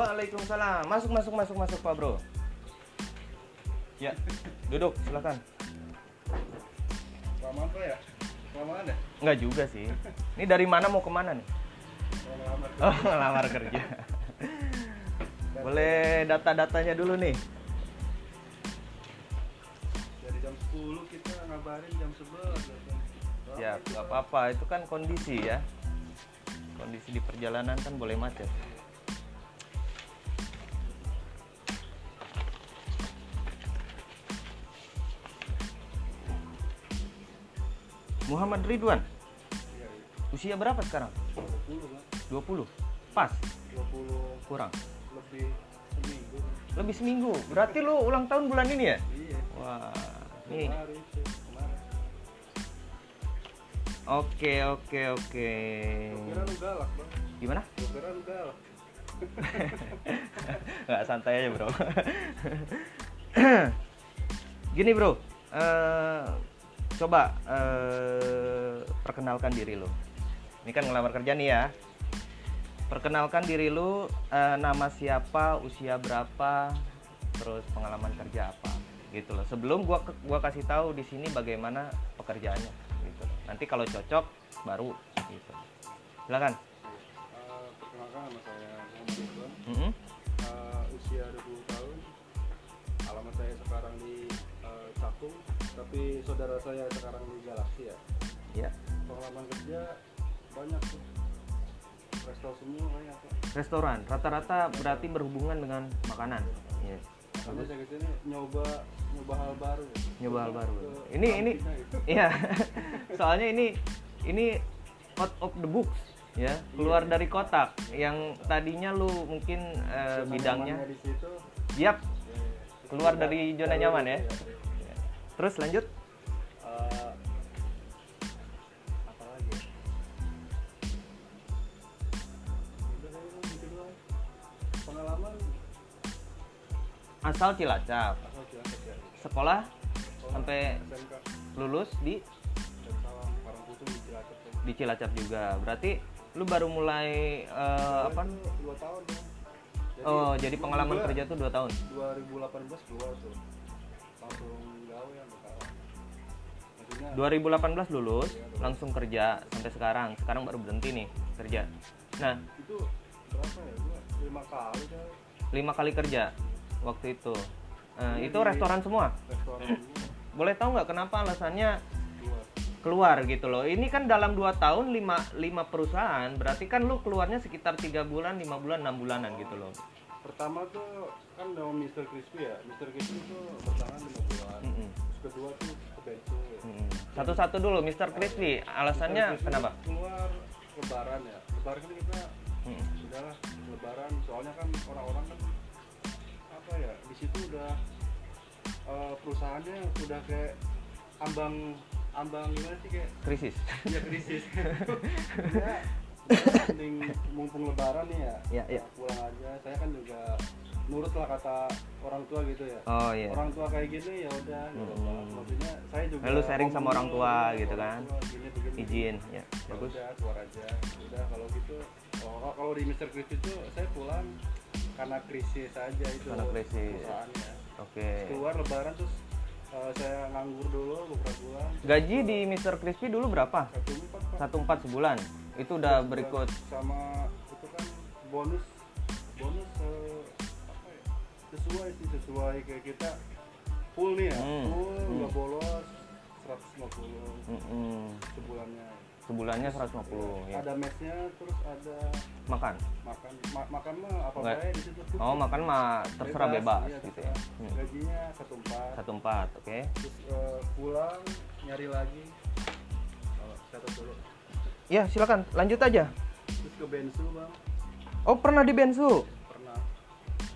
Waalaikumsalam. Masuk, masuk, masuk, masuk, Pak Bro. Ya, duduk, silakan. Kelamaan Pak ya? Kelamaan ya? Enggak juga sih. Ini dari mana mau ke mana nih? Kelamaan. Oh, ngelamar kerja. Boleh data-datanya dulu nih. Dari jam 10 kita ngabarin jam 11 Ya, nggak apa-apa. Itu kan kondisi ya. Kondisi di perjalanan kan boleh macet. Muhammad Ridwan, usia berapa sekarang? 20 kan? 20. Pas, 20 kurang. lebih seminggu. Lebih seminggu. Berarti lu ulang tahun bulan ini ya? Iya. Wah, nih. Kemarin. Oke, oke, oke. Gua kira lu galak, Bang. Gimana? Kira lu galak. Nggak santai aja bro. Gini bro, eh, coba eh, perkenalkan diri lo. Ini kan ngelamar kerja nih ya. Perkenalkan diri lu, eh, nama siapa, usia berapa, terus pengalaman kerja apa, gitu loh. Sebelum gua gua kasih tahu di sini bagaimana pekerjaannya, gitu. Nanti kalau cocok baru, gitu. Silakan. Eh, perkenalkan nama saya Muhammad Ridwan. Mm-mm. Eh, usia 20 tahun. Alamat saya sekarang di eh, Cakung, tapi saudara saya sekarang di Galaksi ya. Ya. Pengalaman kerja banyak tuh. Resto semua banyak Pak. Restoran, rata-rata berarti berhubungan dengan makanan. Iya. Makanya saya ke sini nyoba nyoba hal baru. ya. Nyoba hal baru. Ini ini gitu. iya. Soalnya ini ini out of the books ya, keluar Iya. dari kotak yang tadinya lu mungkin Zona bidangnya di situ. siap ya, ya. Keluar Iya, dari zona iya, nyaman ya? Terus lanjut. Eh, apa lagi. Pengalaman Asal Cilacap. asal Cilacap ya. Sekolah Sekolah Sampai SMK lulus di di Cilacap di Cilacap juga. Berarti lu baru mulai eh, apa? Dua tahun ya. Oh, jadi pengalaman kerja tuh 2 tahun. 2018 keluar tuh langsung 2018 lulus, langsung kerja sampai sekarang. Sekarang baru berhenti nih kerja. Nah, itu berapa ya lima kali lima kali kerja waktu itu. Iya, itu di- restoran semua. restoran semua Boleh tahu nggak kenapa alasannya keluar gitu loh? Ini kan dalam 2 tahun 5 lima perusahaan, berarti kan lu keluarnya sekitar tiga bulan, lima bulan, enam bulanan gitu loh. pertama tuh kan nama Mr. Crispy ya Mr. Crispy tuh bertahan lima bulan Mm-mm. terus kedua tuh. Satu-satu dulu, Mr. Crispy. Alasannya Mr. Kenapa? keluar lebaran ya lebaran kan kita Mm. udahlah lebaran soalnya kan orang-orang kan apa ya di situ udah eh, perusahaannya udah kayak ambang ambang gimana sih kayak Krisis. ya krisis ya mending mumpung lebaran nih ya Iya, iya. pulang aja saya kan juga nurut lah kata orang tua gitu ya Oh iya. orang tua kayak gini ya udah gitu Hmm. Pak. maksudnya saya juga Lalu sharing sama orang tua gitu orang kan. tua gini, begini, Izin, ya. ya Bagus. udah keluar aja udah kalau gitu kalau kalau di Mr. Chris itu saya pulang karena krisis aja itu Karena krisis. perusahaannya Oke. keluar lebaran terus eh, saya nganggur dulu beberapa bulan Gaji di Mr. Crispy dulu berapa? satu empat pak Satu empat sebulan. Itu udah berikut. sama itu kan bonus bonus eh, apa ya sesuai sih sesuai kayak kita full nih ya Hmm, full hmm. nggak bolos 150 Mm-mm. sebulannya Sebulannya 150 ya. ada mesnya terus ada Makan. makan ma- makan mah apa Nggak- baik di situ Oh, makan mah terserah bebas, iya, gitu ya. Hmm. gajinya satu empat Satu empat, oke. terus eh, pulang nyari lagi oh, catat dulu Ya, silakan. Lanjut aja. terus ke bensu bang Oh, pernah di Bensu. pernah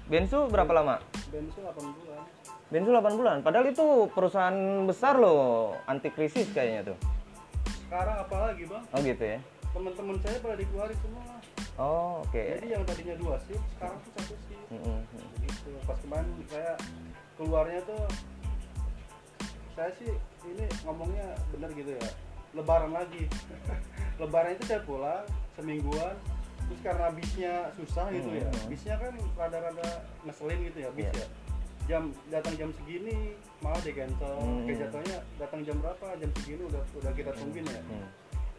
Bensu berapa lama? bensu 8 bulan Bensu 8 bulan. Padahal itu perusahaan besar loh, anti krisis kayaknya tuh. sekarang apalagi bang Oh gitu ya. teman-teman saya pada dikeluarin semua Oh, oke. jadi yang tadinya dua shift sekarang tuh satu Mm-mm, mm. begitu pas kemarin saya keluarnya tuh saya sih ini ngomongnya bener gitu ya lebaran lagi lebaran itu saya pulang semingguan terus karena bisnya susah gitu ya Hmm. bisnya kan rada-rada ngeselin gitu ya bis Iya. ya jam datang jam segini malah di cancel Hmm. kayak jatuhnya datang jam berapa jam segini udah udah kita tungguin ya Hmm.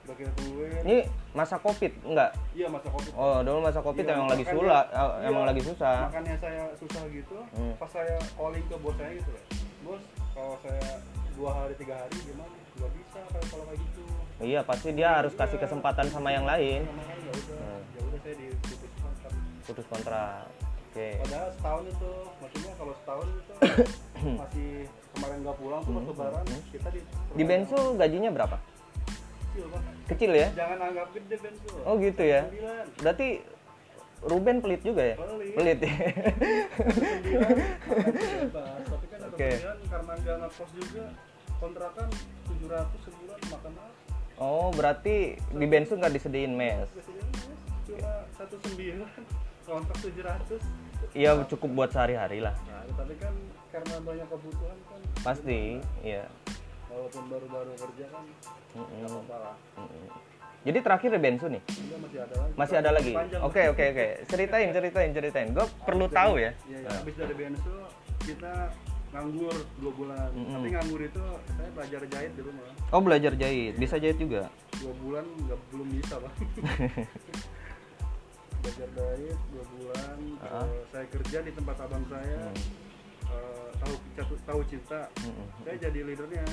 udah kita tungguin Ini masa covid enggak? iya masa covid Oh, dulu masa covid Iya, emang lagi makanya- sulah, eh, iya, emang lagi susah. makanya saya susah gitu Hmm. pas saya calling ke bos saya gitu ya bos kalau saya dua hari tiga hari gimana nggak bisa kalau kalau kayak gitu Iya, pasti dia harus kasih Iya. kesempatan sama yang lain. Sama kan ya udah Hmm. ya udah saya diputus kontrak Putus kontrak. Oke. padahal setahun itu maksudnya kalau setahun itu masih kemarin nggak pulang tuh Hmm. lebaran Hmm. kita di Di Bensu gajinya berapa? kecil Pak. Kecil ya? jangan anggap gede bensu Oh gitu ya. sembilan Berarti Ruben pelit juga ya? Pelit. Pelit ya. tapi kan ada Oke. sembilan karena nggak ngekos juga kontrakan 700 sebulan makan apa Oh, berarti di Bensu nggak disediain mes. cuma satu sembilan kontrak 700 Iya, cukup buat sehari-hari lah. nah tapi kan karena banyak kebutuhan kan Pasti, iya. walaupun baru-baru kerja kan Mm-mm. nggak apa-apa lah Mm-mm. Jadi terakhir di Bensu nih? Enggak, masih ada lagi Masih ada lagi? Oke, oke, oke. Ceritain, ceritain, ceritain. Gue perlu tahu ya. Iya, iya. Nah. Habis dari BNSU kita nganggur dua bulan. Mm-mm. Tapi nganggur itu saya belajar jahit di rumah. Oh, belajar jahit. Bisa jahit juga? Dua bulan nggak belum bisa bang. belajar jahit dua bulan. Ah. eh, saya kerja di tempat abang saya. Hmm. eh, tahu tahu- tahu cinta. Mm-mm. Saya jadi leadernya.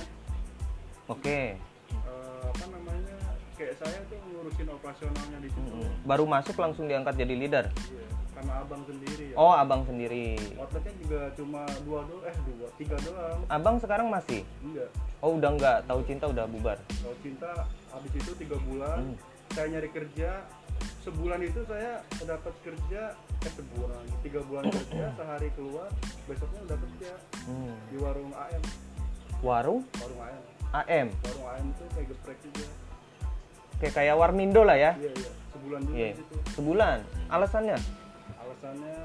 Oke. Eh, apa namanya? Kayak saya tuh ngurusin operasionalnya di situ. Mm-mm. Baru masuk langsung diangkat jadi leader. Iya, karena abang sendiri ya. Oh, abang sendiri. Outletnya juga cuma dua doang, eh dua, tiga doang. Abang sekarang masih? Enggak. Oh, udah nggak. Tahu cinta udah bubar. Kalau cinta habis itu tiga bulan Hmm. saya nyari kerja sebulan itu saya dapat kerja eh sebulan tiga bulan kerja sehari keluar besoknya udah kerja Hmm. di warung AM Warung warung AM AM. warung AM itu kayak geprek juga Kayak kayak Warmindo lah ya. iya iya sebulan juga Iya. situ Sebulan. Alasannya? alasannya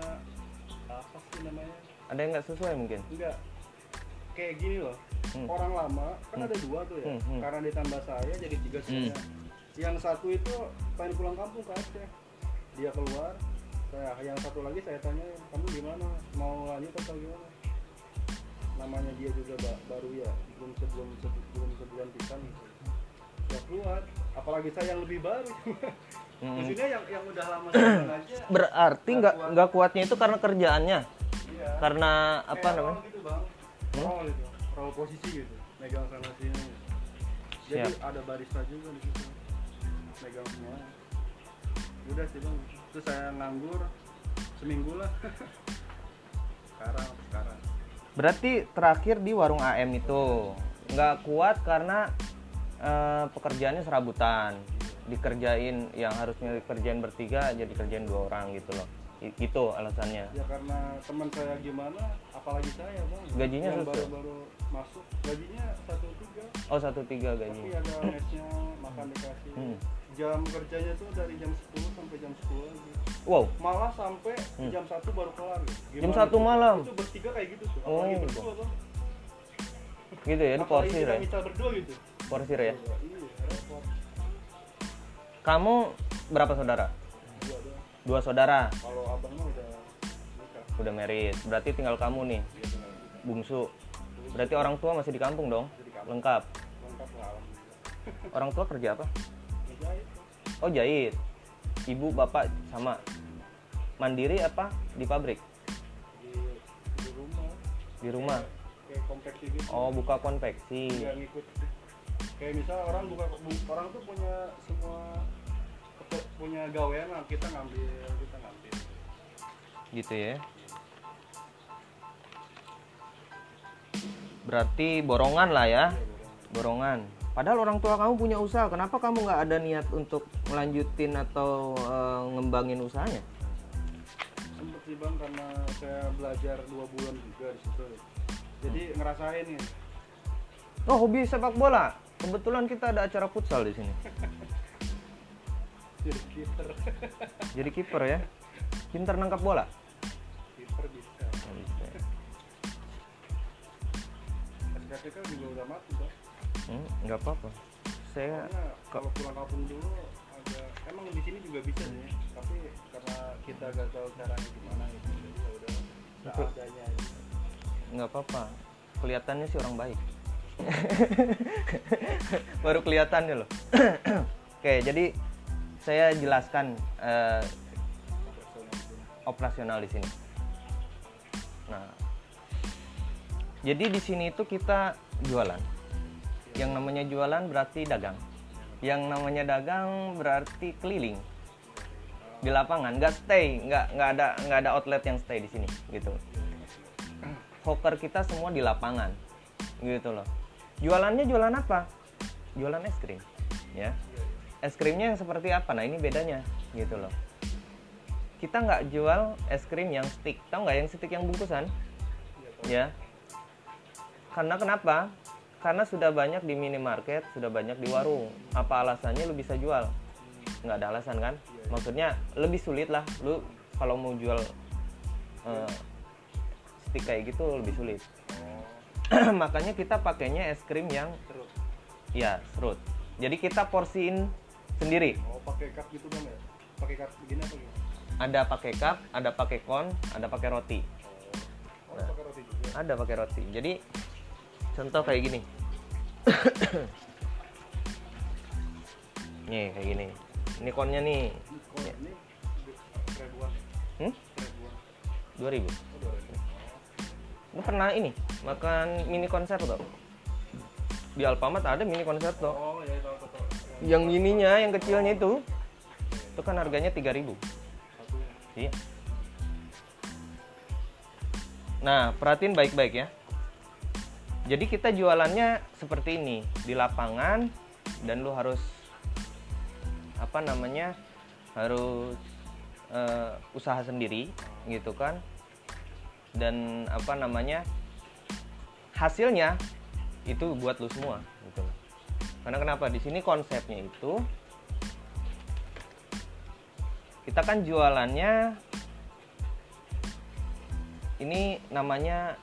apa sih namanya Ada yang nggak sesuai mungkin? enggak kayak gini loh Hmm. orang lama kan ada dua tuh ya Hmm, hmm. karena ditambah saya jadi tiga semuanya yang satu itu pengen pulang kampung ke Aceh dia keluar saya yang satu lagi saya tanya kamu gimana mau lanjut atau gimana namanya dia juga ba- baru ya belum sebelum se- belum sebulan pisan gitu ya keluar apalagi saya yang lebih baru. Hmm. maksudnya yang yang udah lama aja Berarti nggak nggak kuatnya itu karena kerjaannya, iya. Karena apa Kayak namanya? gitu bang. Hmm? role gitu role posisi gitu megang sana sini. Jadi Siap. ada barista juga di situ megang semua. Udah sih bang. Terus saya nganggur seminggu lah. Sekarang sekarang. Berarti terakhir di warung AM itu nggak kuat karena eh, pekerjaannya serabutan, dikerjain yang harusnya dikerjain bertiga jadi kerjain dua orang gitu loh. I- itu alasannya. ya karena teman saya gimana apalagi saya bang Gajinya yang sesuai? baru-baru masuk gajinya satu tiga Oh satu tiga tapi gaji. ada mesnya makan dikasih Hmm. jam kerjanya tuh dari jam 10 sampai jam 10 lagi Wow. malah sampai Hmm. jam satu baru kelar gitu. Jam Gimana satu itu? malam? itu bertiga kayak gitu Oh, apalagi gitu. berdua bang Gitu ya, di porsir kita ya. bisa berdua gitu Porsir ya. iya Kamu berapa saudara? dua saudara. kalau abang mah udah nikah Udah merit. Berarti tinggal kamu nih, gitu. bungsu. Berarti orang tua masih di kampung dong? Lengkap. Orang tua kerja apa? Oh jahit. Ibu bapak sama. Mandiri apa di pabrik? di di rumah Di rumah. kayak konveksi gitu Oh buka konveksi. nggak ngikut kayak misal orang buka bu- orang tuh punya semua punya gawean lah kita ngambil kita ngambil Gitu ya. Berarti borongan lah ya. Iya, borong. Borongan. Padahal orang tua kamu punya usaha. Kenapa kamu nggak ada niat untuk melanjutin atau eh, ngembangin usahanya? sempet sih bang karena saya belajar dua bulan juga di situ jadi ngerasain nih Oh hobi sepak bola. Kebetulan kita ada acara futsal di sini. jadi kiper Jadi kiper ya. Pinter nangkap bola. kiper bisa SKTK juga udah mati bang Hmm, nggak apa-apa. Saya soalnya kalau pulang kampung dulu agak emang di sini juga bisa sih tapi karena kita gak tahu caranya gimana gitu jadi ya udah Betul. seadanya aja. nggak apa-apa kelihatannya sih orang baik baru kelihatannya loh. Oke jadi saya jelaskan eh, operasional di sini. Nah jadi di sini itu kita jualan. Yang namanya jualan berarti dagang. Yang namanya dagang berarti keliling. Di lapangan nggak stay nggak nggak ada nggak ada outlet yang stay di sini gitu. Hawker kita semua di lapangan gitu loh jualannya jualan apa? Jualan es krim ya. Es krimnya yang seperti apa? Nah ini bedanya gitu loh. Kita nggak jual es krim yang stick. Tahu nggak yang stick yang bungkusan? Ya. Karena kenapa? Karena sudah banyak di minimarket sudah banyak di warung. Apa alasannya lu bisa jual? Nggak ada alasan kan? Maksudnya lebih sulit lah. Lu kalau mau jual eh, stick kayak gitu lebih sulit makanya kita pakainya es krim yang terus? Ya serut. Jadi kita porsiin sendiri. Oh pakai cup gitu dong ya? Pakai cup begini apa gimana? Ada pakai cup ada pakai kon ada pakai roti. Oh pakai roti juga. Ada pakai roti. Jadi contoh kayak gini. Nih kayak gini. Ini konnya nih. Ini kok ini seribuan hmm? seribuan 2000 oh dua ribu lu pernah ini makan mini konser tuh di Alfamart ada mini konser tuh oh ya tahu tahu tahu. Yang ininya yang kecilnya itu itu kan harganya 3000 satunya Iya. Nah, perhatiin baik-baik ya. Jadi kita jualannya seperti ini di lapangan dan lu harus apa namanya harus eh, usaha sendiri gitu kan dan apa namanya hasilnya itu buat lu semua gitu. Karena kenapa? Di sini konsepnya itu kita kan jualannya ini namanya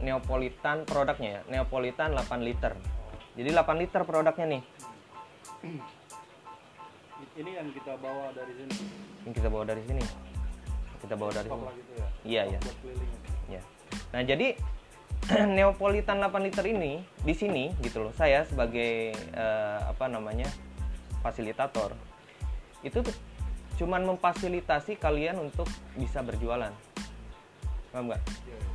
Neapolitan produknya ya Neapolitan 8 liter. Jadi 8 liter produknya nih. Ini yang kita bawa dari sini. Yang kita bawa dari sini. Kita bawa dari sini. gitu ya iya iya. Ya nah jadi Neapolitan 8 liter ini di sini gitu loh saya sebagai eh, apa namanya fasilitator itu tuh cuman memfasilitasi kalian untuk bisa berjualan. Paham nggak? Iya, iya.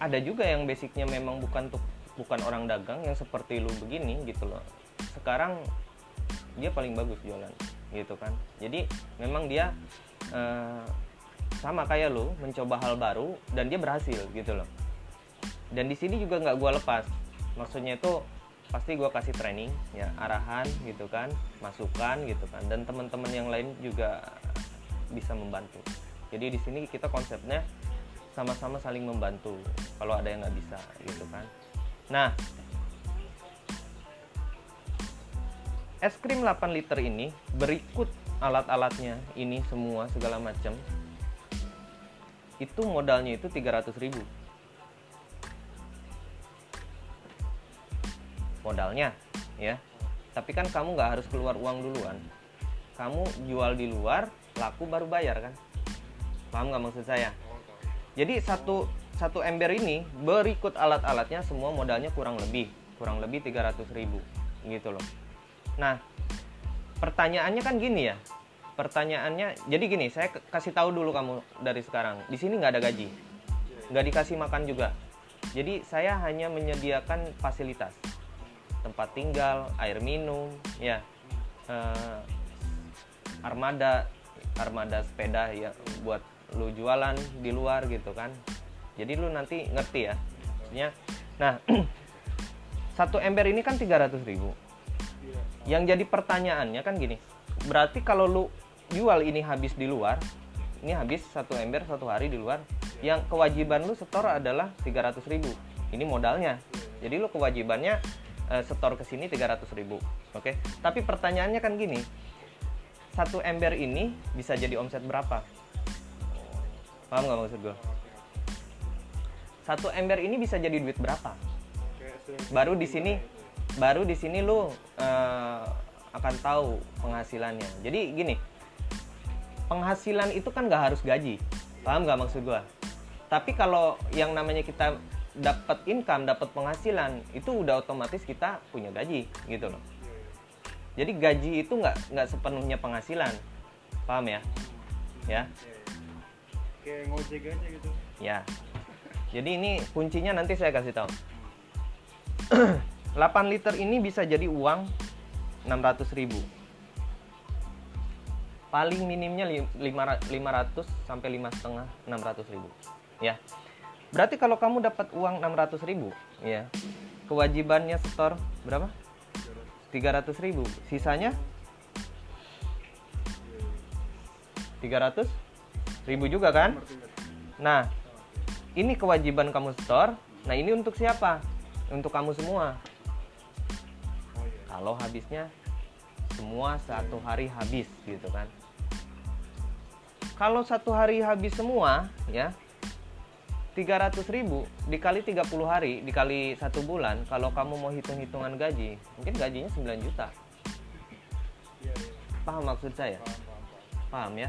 ada juga yang basicnya memang bukan tuh bukan orang dagang yang seperti lu begini gitu loh. Sekarang dia paling bagus jualan gitu kan. Jadi memang dia eh, sama kayak lu mencoba hal baru dan dia berhasil gitu loh. Dan di sini juga nggak gua lepas. Maksudnya itu pasti gua kasih training ya arahan gitu kan masukan gitu kan. Dan teman-teman yang lain juga bisa membantu. Jadi di sini kita konsepnya sama-sama saling membantu kalau ada yang nggak bisa gitu kan. Nah es krim 8 liter ini berikut alat-alatnya ini semua segala macam itu modalnya itu 300.000 ribu. Modalnya ya. Tapi kan kamu nggak harus keluar uang duluan. Kamu jual di luar laku baru bayar kan? Paham nggak maksud saya? Jadi satu satu ember ini berikut alat-alatnya semua modalnya kurang lebih kurang lebih 300.000 ribu gitu loh. Nah pertanyaannya kan gini ya. Pertanyaannya jadi gini saya kasih tahu dulu kamu dari sekarang. Di sini nggak ada gaji, nggak dikasih makan juga. Jadi saya hanya menyediakan fasilitas. Tempat tinggal, air minum, ya. Eh, armada armada sepeda ya buat lu jualan di luar gitu kan. Jadi lu nanti ngerti ya. Maksudnya nah satu ember ini kan 300.000 ribu. Iya. Yang jadi pertanyaannya kan gini berarti kalau lu jual ini habis di luar ini habis satu ember satu hari di luar yang kewajiban lu setor adalah 300.000 ribu. Ini modalnya. Jadi lu kewajibannya eh, setor ke sini 300.000 ribu oke? Tapi pertanyaannya kan gini satu ember ini bisa jadi omset berapa? Paham nggak maksud gue satu ember ini bisa jadi duit berapa? Baru di sini baru di sini lu eh, akan tahu penghasilannya. Jadi gini penghasilan itu kan nggak harus gaji. Paham nggak maksud gua? Tapi kalau yang namanya kita dapat income dapat penghasilan itu udah otomatis kita punya gaji gitu loh. Jadi gaji itu nggak nggak sepenuhnya penghasilan. Paham ya? Ya? Kayak ngojek aja gitu. Ya. Jadi ini kuncinya nanti saya kasih tahu. 8 liter ini bisa jadi uang 600 ribu paling minimnya li- lima ra- 500 sampai lima setengah 600 ribu ya berarti kalau kamu dapat uang 600 ribu ya kewajibannya setor berapa 300 ribu sisanya 300 ribu juga kan Nah, ini kewajiban kamu store. Nah, ini untuk siapa? Untuk kamu semua. Kalau habisnya semua satu hari habis gitu kan. Kalau satu hari habis semua ya 300 ribu dikali 30 hari dikali satu bulan kalau kamu mau hitung-hitungan gaji mungkin gajinya 9 juta iya iya paham maksud saya paham paham paham paham ya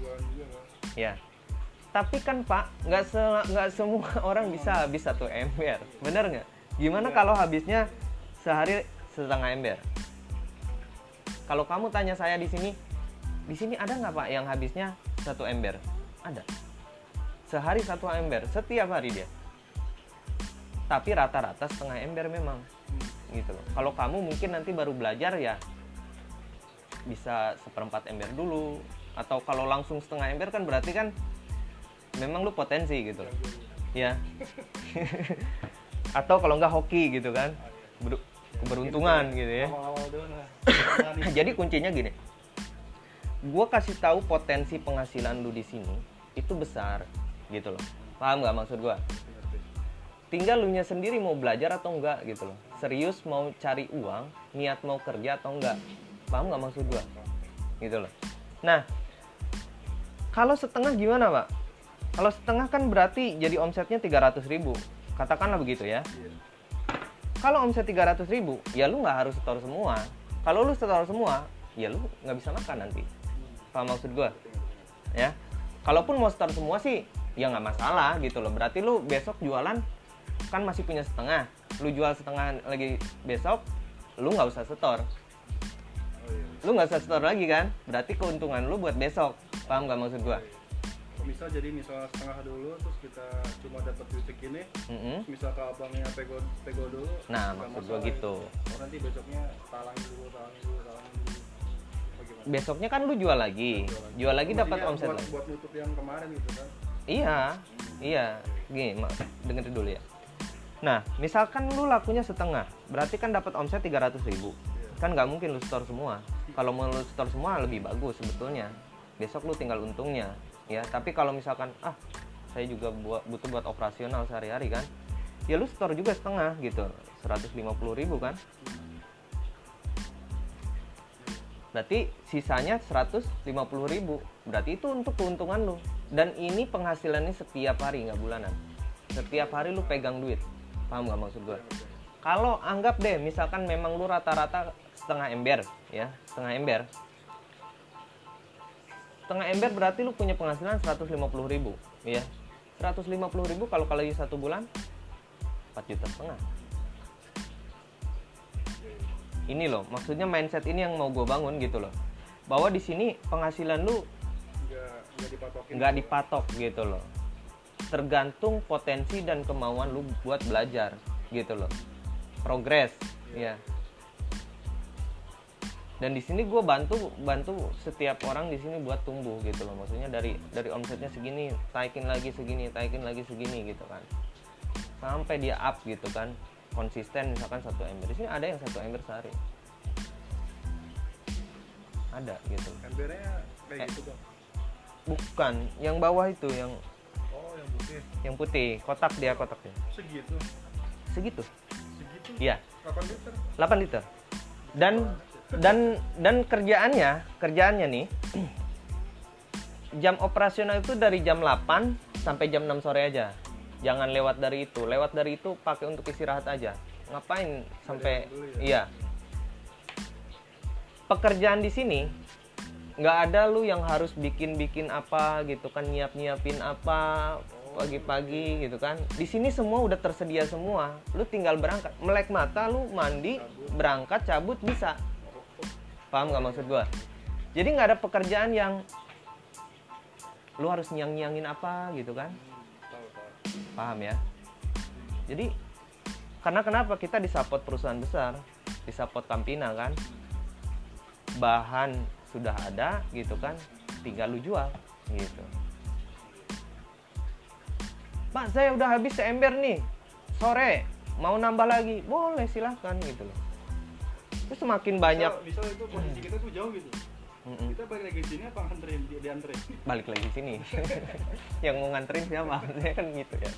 juga kan Ya. Tapi kan Pak, nggak se- nggak semua orang bisa habis satu ember, bener nggak? Gimana Iya. kalau habisnya sehari setengah ember? Kalau kamu tanya saya di sini, di sini ada nggak Pak yang habisnya satu ember? Ada. Sehari satu ember, setiap hari dia. Tapi rata-rata setengah ember memang, Hmm. gitu loh. Kalau kamu mungkin nanti baru belajar ya bisa seperempat ember dulu atau kalau langsung setengah ember kan berarti kan memang lu potensi gitu loh. ya atau kalau nggak hoki gitu kan Ber- keberuntungan gitu ya jadi kuncinya gini gue kasih tahu potensi penghasilan lu di sini itu besar gitu loh. Paham nggak maksud gue tinggal lu nya sendiri mau belajar atau enggak gitu loh. Serius mau cari uang niat mau kerja atau enggak paham nggak maksud gue gitu loh. Nah kalau setengah gimana pak? Kalau setengah kan berarti jadi omsetnya 300 ribu. Katakanlah begitu ya. Iya. Kalau omset 300 ribu ya lu nggak harus setor semua. Kalau lu setor semua ya lu nggak bisa makan nanti paham maksud gue ya. Kalaupun mau setor semua sih ya nggak masalah gitu loh. Berarti lu besok jualan kan masih punya setengah. Lu jual setengah lagi besok lu nggak usah setor. Lu nggak usah setor lagi kan? Berarti keuntungan lu buat besok. Paham nggak maksud gua? Kalau misal jadi misal setengah dulu terus kita cuma dapat duit segini Mm-mm. terus misal ke abangnya pego pego dulu Nah, maksud gua masalah. gitu. nanti besoknya talangin dulu talangin dulu talangin dulu besoknya kan lu jual lagi. Jual lagi dapat omset buat, lagi. buat nutup yang kemarin gitu kan? Iya iya. Gini mak dengerin dulu ya. Nah misalkan lu lakunya setengah berarti kan dapat omset 300 ribu. Kan nggak mungkin lu store semua. Kalau mau lu store semua lebih bagus sebetulnya. Besok lu tinggal untungnya ya. Tapi kalau misalkan ah saya juga buat butuh buat operasional sehari-hari kan ya lu store juga setengah gitu. 150 ribu kan berarti sisanya 150 ribu. Berarti itu untuk keuntungan lu. Dan ini penghasilannya setiap hari nggak bulanan. Setiap hari lu pegang duit. Paham nggak maksud gue kalau anggap deh misalkan memang lu rata-rata setengah ember ya setengah ember. Setengah ember berarti lu punya penghasilan 150 ribu ya. 150 ribu kalau kali satu bulan 4 juta setengah ini loh maksudnya mindset ini yang mau gue bangun gitu loh. Bahwa di sini penghasilan lu nggak dipatok gitu loh. Tergantung potensi dan kemauan lu buat belajar gitu loh. Progres ya. Dan di sini gue bantu bantu setiap orang di sini buat tumbuh gitu loh. Maksudnya dari dari omsetnya segini taikin lagi segini taikin lagi segini gitu kan. Sampai dia up gitu kan konsisten misalkan satu ember. Di sini ada yang satu ember sehari. Ada gitu. Embernya kayak Eh. gitu bang? Bukan yang bawah itu yang oh yang putih. yang putih. Kotak dia kotaknya segitu? Segitu. Segitu? Iya. 8 liter? 8 liter. Dan dan dan kerjaannya kerjaannya nih jam operasional itu dari jam 8 sampai jam 6 sore aja jangan lewat dari itu. Lewat dari itu pakai untuk istirahat aja. Ngapain sampai dulu iya. Pekerjaan di sini nggak ada lu yang harus bikin bikin apa gitu kan nyiap nyiapin apa pagi-pagi gitu kan. Di sini semua udah tersedia semua. Lu tinggal berangkat. Melek mata lu mandi berangkat cabut bisa. Paham nggak maksud gua? Jadi nggak ada pekerjaan yang lu harus nyang nyangin apa gitu kan paham ya? Jadi karena kenapa kita disupport perusahaan besar disupport Campina kan? Bahan sudah ada gitu kan tinggal lu jual gitu. Pak saya udah habis seember nih. Sore mau nambah lagi. Boleh silahkan gitu loh. Terus semakin banyak bisa, bisa itu posisi kita jauh gitu Mm-mm. kita balik lagi ke sini apa nganterin dia dianterin? Balik lagi sini. Yang mau nganterin siapa? Saya kan gitu ya.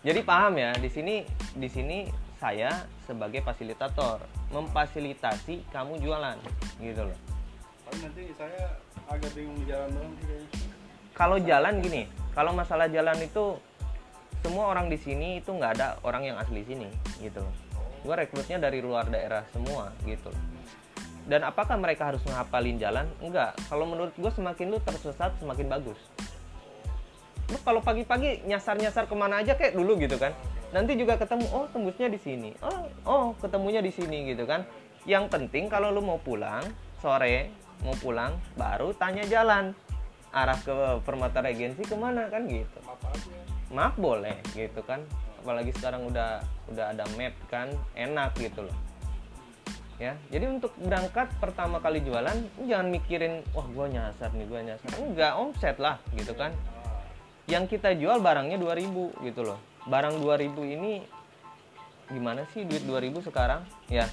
Jadi paham ya di sini di sini saya sebagai fasilitator memfasilitasi kamu jualan gitu loh. Tapi nanti saya agak bingung di jalan doang kalau jalan gini kalau masalah jalan itu semua orang di sini itu nggak ada orang yang asli sini gitu loh. Gue rekrutnya dari luar daerah semua gitu loh dan apakah mereka harus ngapalin jalan? Enggak. Kalau menurut gue semakin lu tersesat semakin bagus. Lu kalau pagi-pagi nyasar-nyasar ke mana aja kayak dulu gitu kan. Nanti juga ketemu oh tembusnya di sini. Oh oh ketemunya di sini gitu kan. Yang penting kalau lu mau pulang sore mau pulang baru tanya jalan. Arah ke Permata Regensi ke mana kan gitu. Maaf boleh gitu kan. Apalagi sekarang udah udah ada map kan enak gitu loh ya. Jadi untuk berangkat pertama kali jualan jangan mikirin wah gua nyasar nih gua nyasar. Enggak omset lah gitu kan. Yang kita jual barangnya 2000 gitu loh. Barang 2000 ini gimana sih duit 2000 sekarang? Ya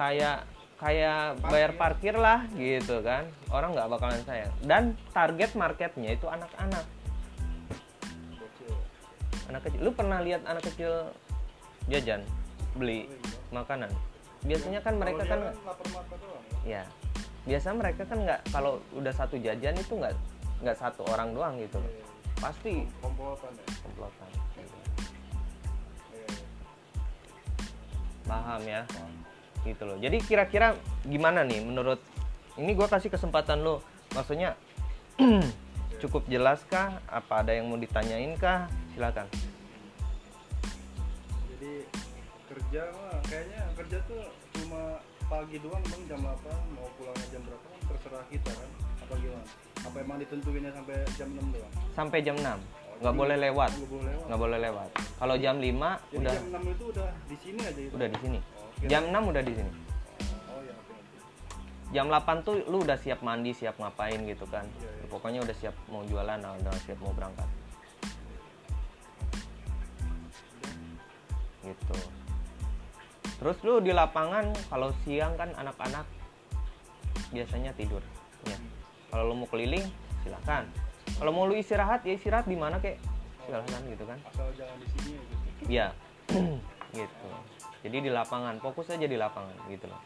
kayak kayak bayar parkir lah gitu kan. Orang nggak bakalan sayang. Dan target marketnya itu anak-anak. Anak kecil. Lu pernah lihat anak kecil jajan beli makanan biasanya kan mereka kan doang ya? Ya biasa mereka kan nggak kalau udah satu jajan itu nggak nggak satu orang doang gitu loh. Pasti komplotan ya? komplotan. Gitu. Iya, iya. paham ya? Gitu loh. Jadi kira-kira gimana nih menurut ini gua kasih kesempatan lo. Maksudnya cukup jelas kah? Apa ada yang mau ditanyain kah? Silakan. Jadi kerja kerja tuh cuma pagi doang bang jam 8 mau pulangnya jam berapa kan terserah kita kan. Apa gimana? Apa emang ditentuinnya sampai jam 6 doang. Sampai jam 6 nggak jadi boleh lewat? nggak boleh lewat. Nggak boleh lewat. Kalau jam 5 jadi udah jam 6 itu udah di sini aja itu? Udah di sini. Oh, kira- jam 6 udah di sini. Oh ya oke oke. Jam 8 tuh lu udah siap mandi siap ngapain gitu kan? Iya, iya. pokoknya udah siap mau jualan nah, udah siap mau berangkat. Gitu terus lu di lapangan kalau siang kan anak-anak biasanya tidur ya kalau lu mau keliling silakan kalau mau lu istirahat ya istirahat di mana kek silakan gitu kan asal jangan di sini ya gitu Iya, gitu. Jadi di lapangan, fokus aja di lapangan gitu loh.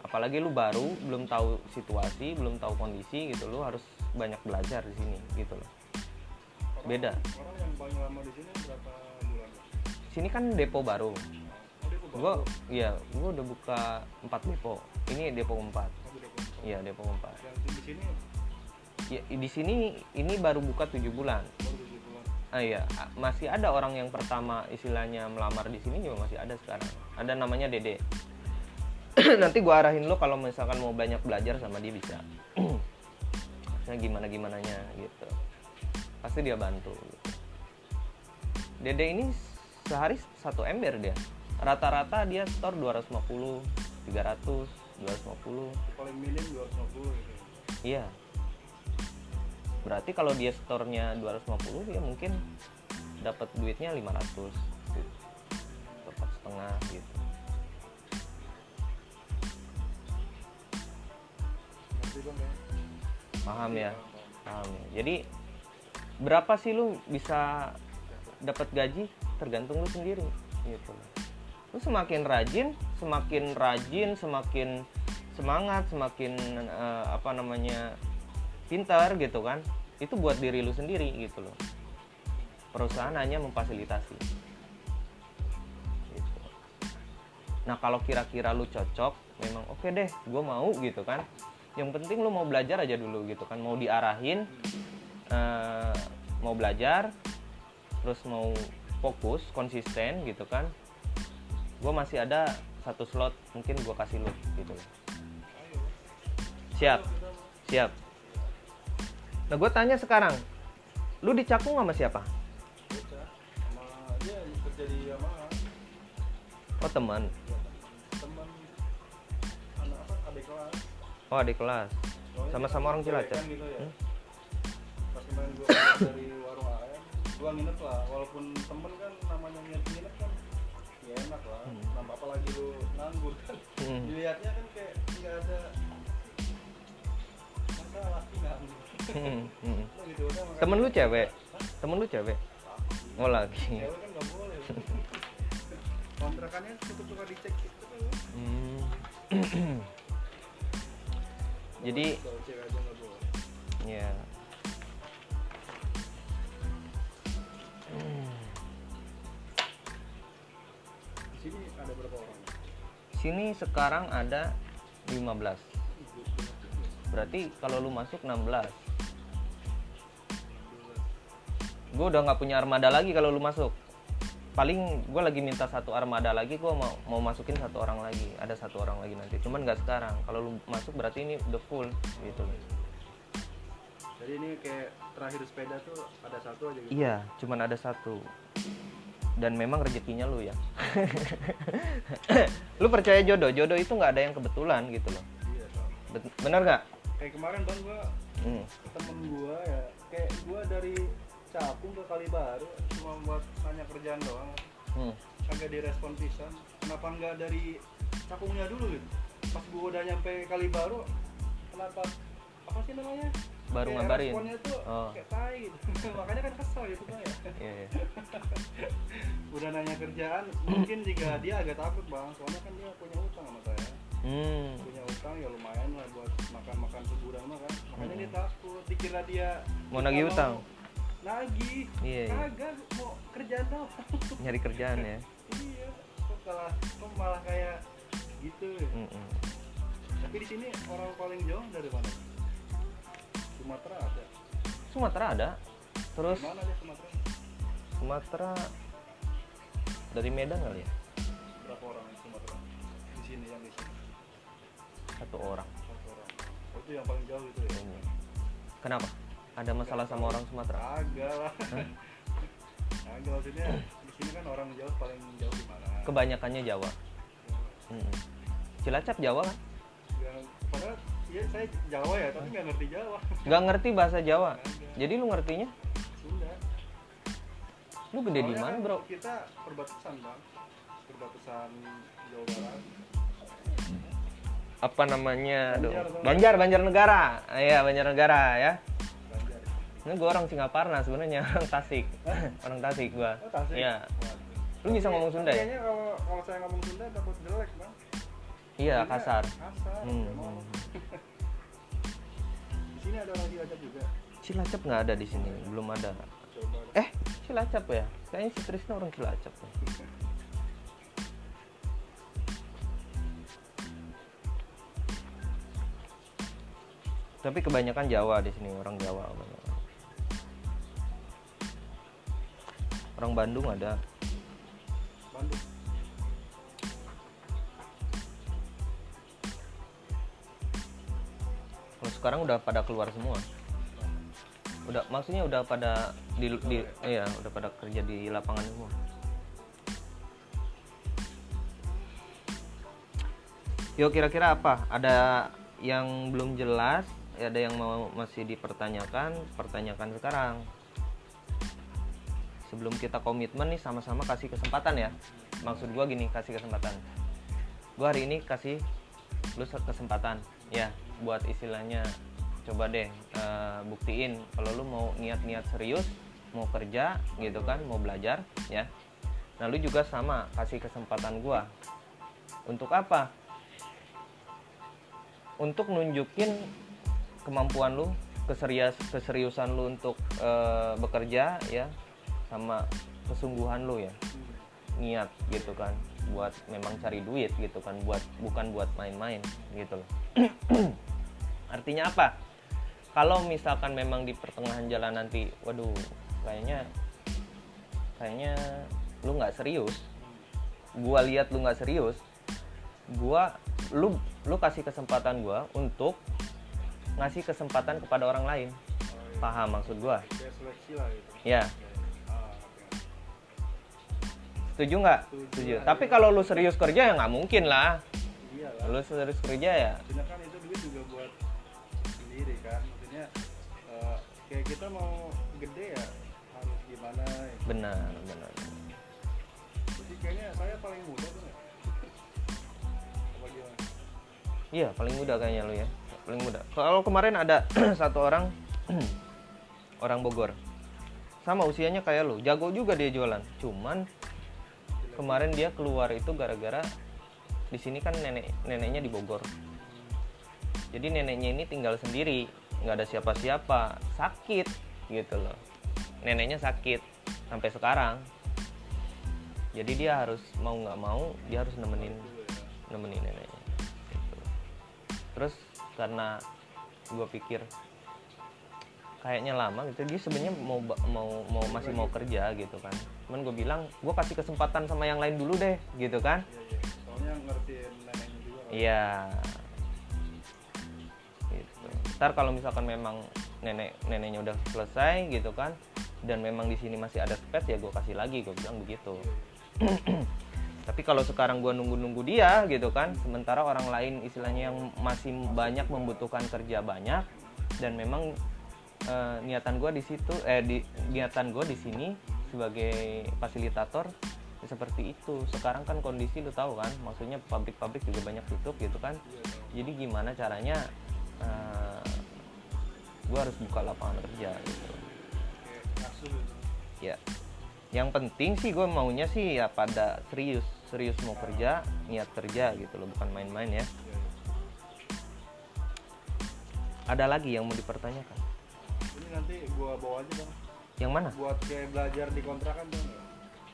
Apalagi lu baru, belum tahu situasi, belum tahu kondisi gitu, lu harus banyak belajar di sini gitu loh. Beda. orang yang paling lama di sini berapa bulan? Sini kan depo baru. Baru iya, gua udah buka 4 depo. Ini depo 4. oh, dia kok- Iya, depo 4. yang di sini Ya, di sini ini baru buka 7 bulan. baru tujuh bulan Ah iya, a- masih ada orang yang pertama istilahnya melamar di sini juga masih ada sekarang. Ada namanya Dede. Nanti gua arahin lo kalau misalkan mau banyak belajar sama dia bisa. Nah, gimana gimananya gitu. Pasti dia bantu. Gitu. Dede ini sehari satu ember dia. Rata-rata dia store 250, 300, 250. paling minim 250 gitu Iya. Berarti kalau dia store-nya 250 dia mungkin dapat duitnya 500 gitu. Tepat setengah gitu. ya Paham ya? Paham ya. Jadi berapa sih lu bisa dapat gaji tergantung lu sendiri gitu. Lu semakin rajin, semakin rajin, semakin semangat, semakin eh, apa namanya pintar gitu kan. Itu buat diri lu sendiri gitu loh. Perusahaan hanya memfasilitasi. Gitu. nah kalau kira-kira lu cocok memang oke deh gue mau gitu kan yang penting lu mau belajar aja dulu gitu kan mau diarahin eh, mau belajar terus mau fokus konsisten gitu kan gue masih ada satu slot mungkin gue kasih lu gitu siap siap nah gue tanya sekarang lu di Cakung sama siapa oh teman teman anak apa adik kelas oh adik kelas Sama-sama orang Cilacap? kan gitu ya. Hmm? pas kemarin gua dari warung gua nginep lah walaupun temen kan namanya nginep nginep kan ya enak lah Hmm. nambah apalagi lu nganggur kan Hmm. dilihatnya kan kayak nggak ada masa laki nganggur Hmm, hmm. Gitu udah temen lu cewek Hah? temen lu cewek Laki. oh lagi cewek kan nggak boleh kontrakannya suka-suka dicek gitu kan Hmm. Jadi ya. Hmm. ada berapa orang Sini sekarang ada 15. Ih, gua- gua ngerti. Berarti kalau lu masuk 16. Dua. Gue udah nggak punya armada lagi kalau lu masuk. Paling gue lagi minta satu armada lagi, gue mau mau masukin satu orang lagi. Ada satu orang lagi nanti. Cuman nggak sekarang. Kalau lu masuk berarti ini udah full gitu. jadi ini kayak terakhir sepeda tuh ada satu aja gitu Iya, cuman ada satu. Dan memang rezekinya lu ya. lu percaya jodoh? Jodoh itu nggak ada yang kebetulan gitu loh. iya Bener nggak? kayak kemarin bang gua Hmm. temen gua ya kayak gua dari Cakung ke Kalibaru cuma buat nanya kerjaan doang Hmm. kagak direspon pisan kenapa nggak dari Cakungnya dulu gitu pas gua udah nyampe Kalibaru kenapa apa sih namanya Baru Kayak ngabarin. tuh Oh. kayak tai gitu makanya kan kesel gitu bang ya Iya, iya. udah nanya kerjaan mungkin juga dia agak takut bang soalnya kan dia punya utang sama saya Hmm. punya utang ya lumayan lah buat makan-makan sebulan mah kan makanya Hmm. dia takut dikira dia Mau nagih utang? nagih Iya, iya. kagak mau kerjaan doang Nyari kerjaan ya. iya kok kalah kok malah kayak gitu Mm-mm. tapi di sini orang paling jauh dari mana Sumatera ada Sumatera ada. Terus mana dia Sumatera Sumatera dari Medan kali ya? berapa orang yang Sumatera di sini yang di sini Satu orang. satu orang oh, itu yang paling jauh itu ya kayaknya. Kenapa? Ada masalah sama orang Sumatera? agak lah agak maksudnya di sini kan orang jauh paling jauh di mana Kebanyakannya Jawa. Mm-mm. Cilacap Jawa kan? yang padahal ya saya Jawa ya tapi nggak ngerti Jawa Gak ngerti bahasa Jawa. Jadi lu ngertinya? Sunda Lu gede di mana, kan Bro? kita perbatasan bang perbatasan Jawa Barat Apa namanya? Aduh. Banjar, Bang. Banjar, Banjarnegara. Iya, Banjarnegara ya. Banjar Ini gue orang Singaparna sebenarnya, orang Tasik. orang Tasik gua. oh Tasik Iya. Waduh. Lu bisa ngomong Sunda ya? kayaknya kalau kalau saya ngomong Sunda takut jelek bang Iya, kasar. kasar Hmm. nggak mau. di sini ada orang Cilacap juga Cilacap nggak ada di sini, belum ada. coba Eh, Cilacap ya? Kayaknya si Trisna orang Cilacap. ya. Tapi kebanyakan Jawa di sini, orang Jawa. Orang Bandung ada. Bandung sekarang udah pada keluar semua. Udah maksudnya udah pada di, di iya, udah pada kerja di lapangan semua. Yo kira-kira apa? Ada yang belum jelas, ada yang mau masih dipertanyakan, pertanyakan sekarang. Sebelum kita komitmen nih sama-sama kasih kesempatan ya. Maksud gua gini, kasih kesempatan. Gua hari ini kasih lu se- kesempatan ya buat istilahnya coba deh eh, buktiin kalau lu mau niat-niat serius mau kerja gitu kan mau belajar ya. Nah lu juga sama kasih kesempatan gua. Untuk apa? Untuk nunjukin kemampuan lu keserius keseriusan lu untuk eh, bekerja ya sama kesungguhan lu ya. Niat gitu kan buat memang cari duit gitu kan buat bukan buat main-main gitu loh artinya apa kalau misalkan memang di pertengahan jalan nanti waduh kayaknya kayaknya lu nggak serius gua lihat lu nggak serius gua lu lu kasih kesempatan gua untuk ngasih kesempatan kepada orang lain paham maksud gua gitu. ya. Setuju nggak Setuju. setuju tapi kalau lu serius kerja ya nggak mungkin lah Iya lah. lu serius kerja ya Maksudnya kan itu duit juga buat sendiri kan. Maksudnya eh, kayak kita mau gede ya harus gimana. ya. benar benar Jadi kayaknya saya paling muda tuh ya. Apa gimana? iya paling muda kayaknya lu ya paling muda kalau kemarin ada satu orang orang Bogor sama usianya kayak lu jago juga dia jualan cuman kemarin dia keluar itu gara-gara di sini kan nenek neneknya di Bogor. Jadi neneknya ini tinggal sendiri nggak ada siapa-siapa sakit gitu loh. Neneknya sakit sampai sekarang. Jadi dia harus mau nggak mau dia harus nemenin nemenin neneknya gitu. terus karena gue pikir kayaknya lama gitu. Dia sebenarnya mau mau mau masih mau kerja gitu kan. Cuman gue bilang gue kasih kesempatan sama yang lain dulu deh gitu kan. Iya iya. Soalnya ngertiin neneknya juga. iya. Gitu. Ntar kalau misalkan memang nenek neneknya udah selesai gitu kan dan memang di sini masih ada space ya gue kasih lagi gue bilang begitu. Tapi kalau sekarang gue nunggu-nunggu dia gitu kan sementara orang lain istilahnya yang masih banyak membutuhkan kerja banyak dan memang eh, niatan gue di situ eh di niatan gue di sini sebagai fasilitator ya seperti itu. Sekarang kan kondisi lu tahu kan maksudnya pabrik-pabrik juga banyak tutup gitu kan. Jadi gimana caranya gue harus buka lapangan kerja gitu. Ya. Yang penting sih gue maunya sih ya pada serius serius mau kerja niat kerja gitu loh bukan main-main ya. Ada lagi yang mau dipertanyakan nanti gua bawa aja bang. yang mana Buat kayak belajar di kontrakan dong.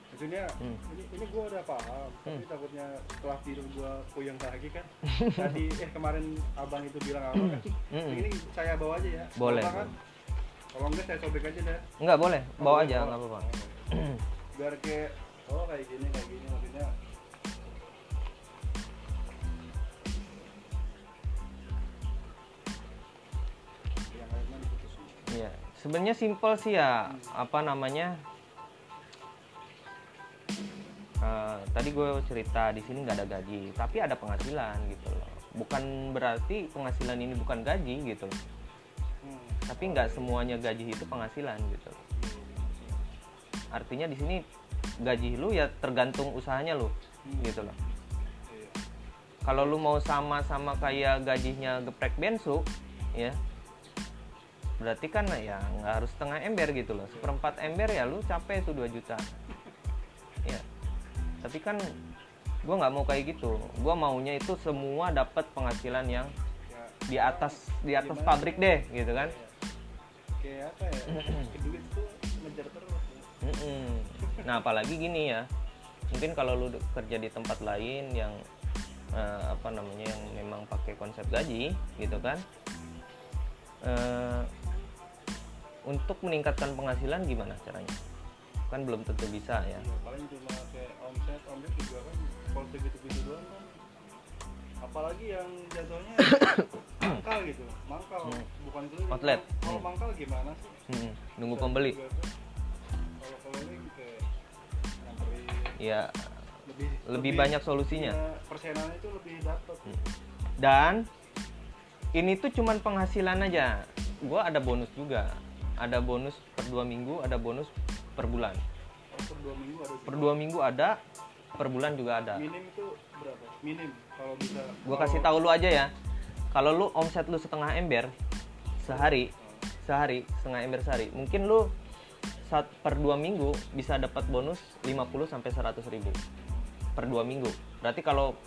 Maksudnya Hmm. ini, ini gua udah paham. Tapi Hmm. takutnya setelah tidur gua puyeng lagi kan. Tadi eh kemarin abang itu bilang apa kan? Hmm. Ini saya bawa aja ya. Boleh, kan? Kalau enggak saya sobek aja deh. nggak boleh bawa Oh, aja boleh, nggak bawa. apa-apa Biar kayak oh kayak gini kayak gini maksudnya. Sebenarnya simpel sih ya. Apa namanya? Eh, tadi gue cerita di sini nggak ada gaji, tapi ada penghasilan gitu loh. Bukan berarti penghasilan ini bukan gaji gitu, loh. Hmm. tapi nggak semuanya gaji itu penghasilan gitu. loh. Artinya di sini gaji lu ya tergantung usahanya lu gitu loh. Kalau lu mau sama-sama kayak gajinya geprek bensu, ya berarti kan ya nggak harus setengah ember gitu loh. Seperempat ember ya lu capek tuh 2 juta. Ya. Tapi kan gua nggak mau kayak gitu. Gua maunya itu semua dapat penghasilan yang Ya, di atas di atas Gimana? pabrik deh gitu kan? Kayak apa ya? Duit tuh ngejar terus. Nah apalagi gini ya. Mungkin kalau lu kerja di tempat lain yang eh, apa namanya yang memang pakai konsep gaji gitu kan? Eh, untuk meningkatkan penghasilan gimana caranya kan belum tentu bisa ya Iya, paling cuma kayak omset omset juga kan kalau segitu-gitu doang kan apalagi yang jatuhnya mangkal gitu mangkal Hmm. bukan keliling Outlet. kalau kalau Hmm. mangkal gimana sih Mm-mm. nunggu Bisa pembeli juga tuh. kalau keliling kayak nyamperin ya lebih lebih banyak solusinya persenan itu lebih dapat Hmm. dan ini tuh cuman penghasilan aja gua ada bonus juga ada bonus per dua minggu ada bonus per bulan. Oh, per dua minggu ada per dua minggu ada per bulan juga ada. Minim itu berapa? Minim kalau bisa. Gua kasih tahu lu aja ya. Kalau lu omset lu setengah ember sehari sehari setengah ember sehari mungkin lu saat per dua minggu bisa dapat bonus 50 sampai 100 ribu per dua minggu. Berarti kalau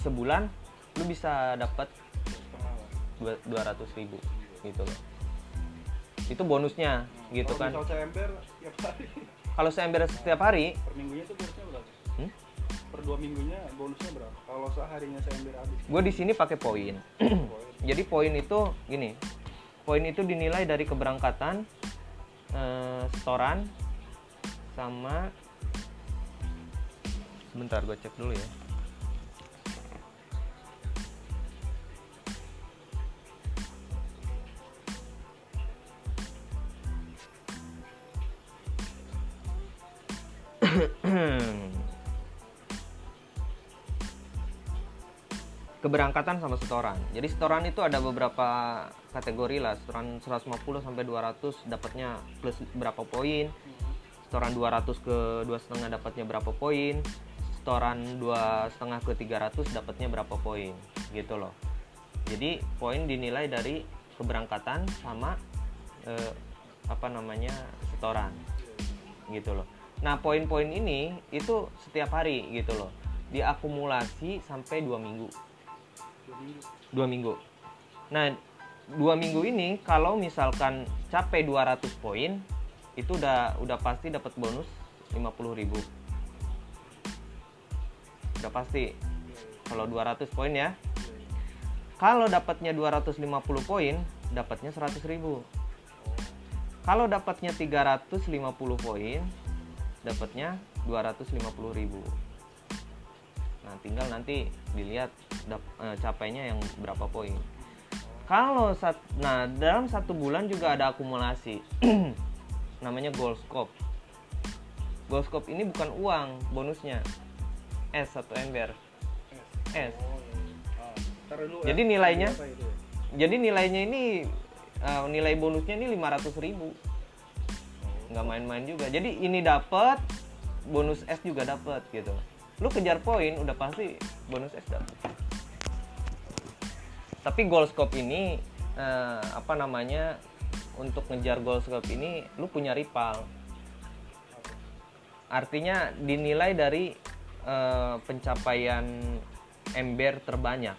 sebulan lu bisa dapat setengah lah. dua ratus ribu gitu loh itu bonusnya gitu kalau kan. misal saya ember tiap hari. Kalau saya ember setiap hari? Per minggunya itu bonusnya berapa? Hmm, per dua minggunya bonusnya berapa? Kalau seharinya saya ambil habis. Gue di sini pakai poin. Poin. Jadi poin itu gini poin itu dinilai dari keberangkatan eh, setoran sama sebentar gue cek dulu ya keberangkatan sama setoran. Jadi setoran itu ada beberapa kategori lah. Setoran 150 sampai 200 dapatnya plus berapa poin. Setoran 200 ke dua setengah dapatnya berapa poin. Setoran dua setengah ke 300 dapatnya berapa poin. Gitu loh. Jadi poin dinilai dari keberangkatan sama eh, apa namanya setoran. Gitu loh. Nah poin-poin ini itu setiap hari gitu loh. Diakumulasi sampai dua minggu dua minggu. Nah, dua minggu ini kalau misalkan capai 200 poin, itu udah udah pasti dapat bonus 50.000. Udah pasti. Kalau 200 poin ya. Kalau dapatnya 250 poin, dapatnya 100.000. Kalau dapatnya 350 poin, dapatnya 250.000. Nah, tinggal nanti dilihat dap- eh, capainya yang berapa poin. Kalau sat, nah dalam satu bulan juga ada akumulasi, namanya goal scope. Goal scope ini bukan uang bonusnya, S atau ember. S. Jadi ya, nilainya? ya? Jadi nilainya ini eh, nilai bonusnya ini 500.000 ribu, nggak main-main juga. Jadi ini dapat bonus S juga dapat gitu. Lu kejar poin udah pasti bonus S dapat. Tapi goal scope ini eh, apa namanya untuk ngejar goal scope ini lu punya rival. Artinya dinilai dari eh, pencapaian ember terbanyak.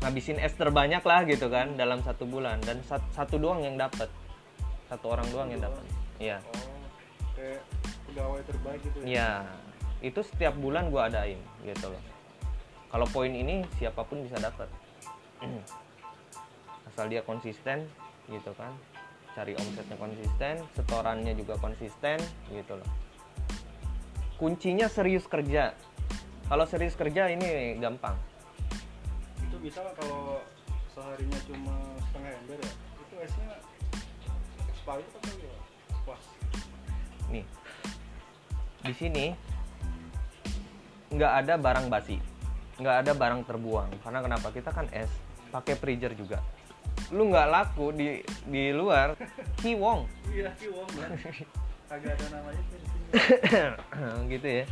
ngabisin es terbanyak lah gitu kan dalam satu bulan dan sat- satu doang yang dapat satu orang doang yang dapat iya oh pegawai terbaik gitu ya? Iya. Itu setiap bulan gua adain gitu loh. Kalau poin ini siapa pun bisa dapat asal dia konsisten gitu kan. Cari omsetnya konsisten setorannya juga konsisten gitu loh. Kuncinya serius kerja. Kalau serius kerja ini gampang. Itu bisa nggak kalau seharinya cuma setengah ember ya? Itu esnya expired atau pas. Nih di sini nggak ada barang basi. Nggak ada barang terbuang. Karena kenapa? Kita kan es pakai freezer juga. Lu nggak laku di di luar kiwong. Iya kiwong kagak ada namanya gitu ya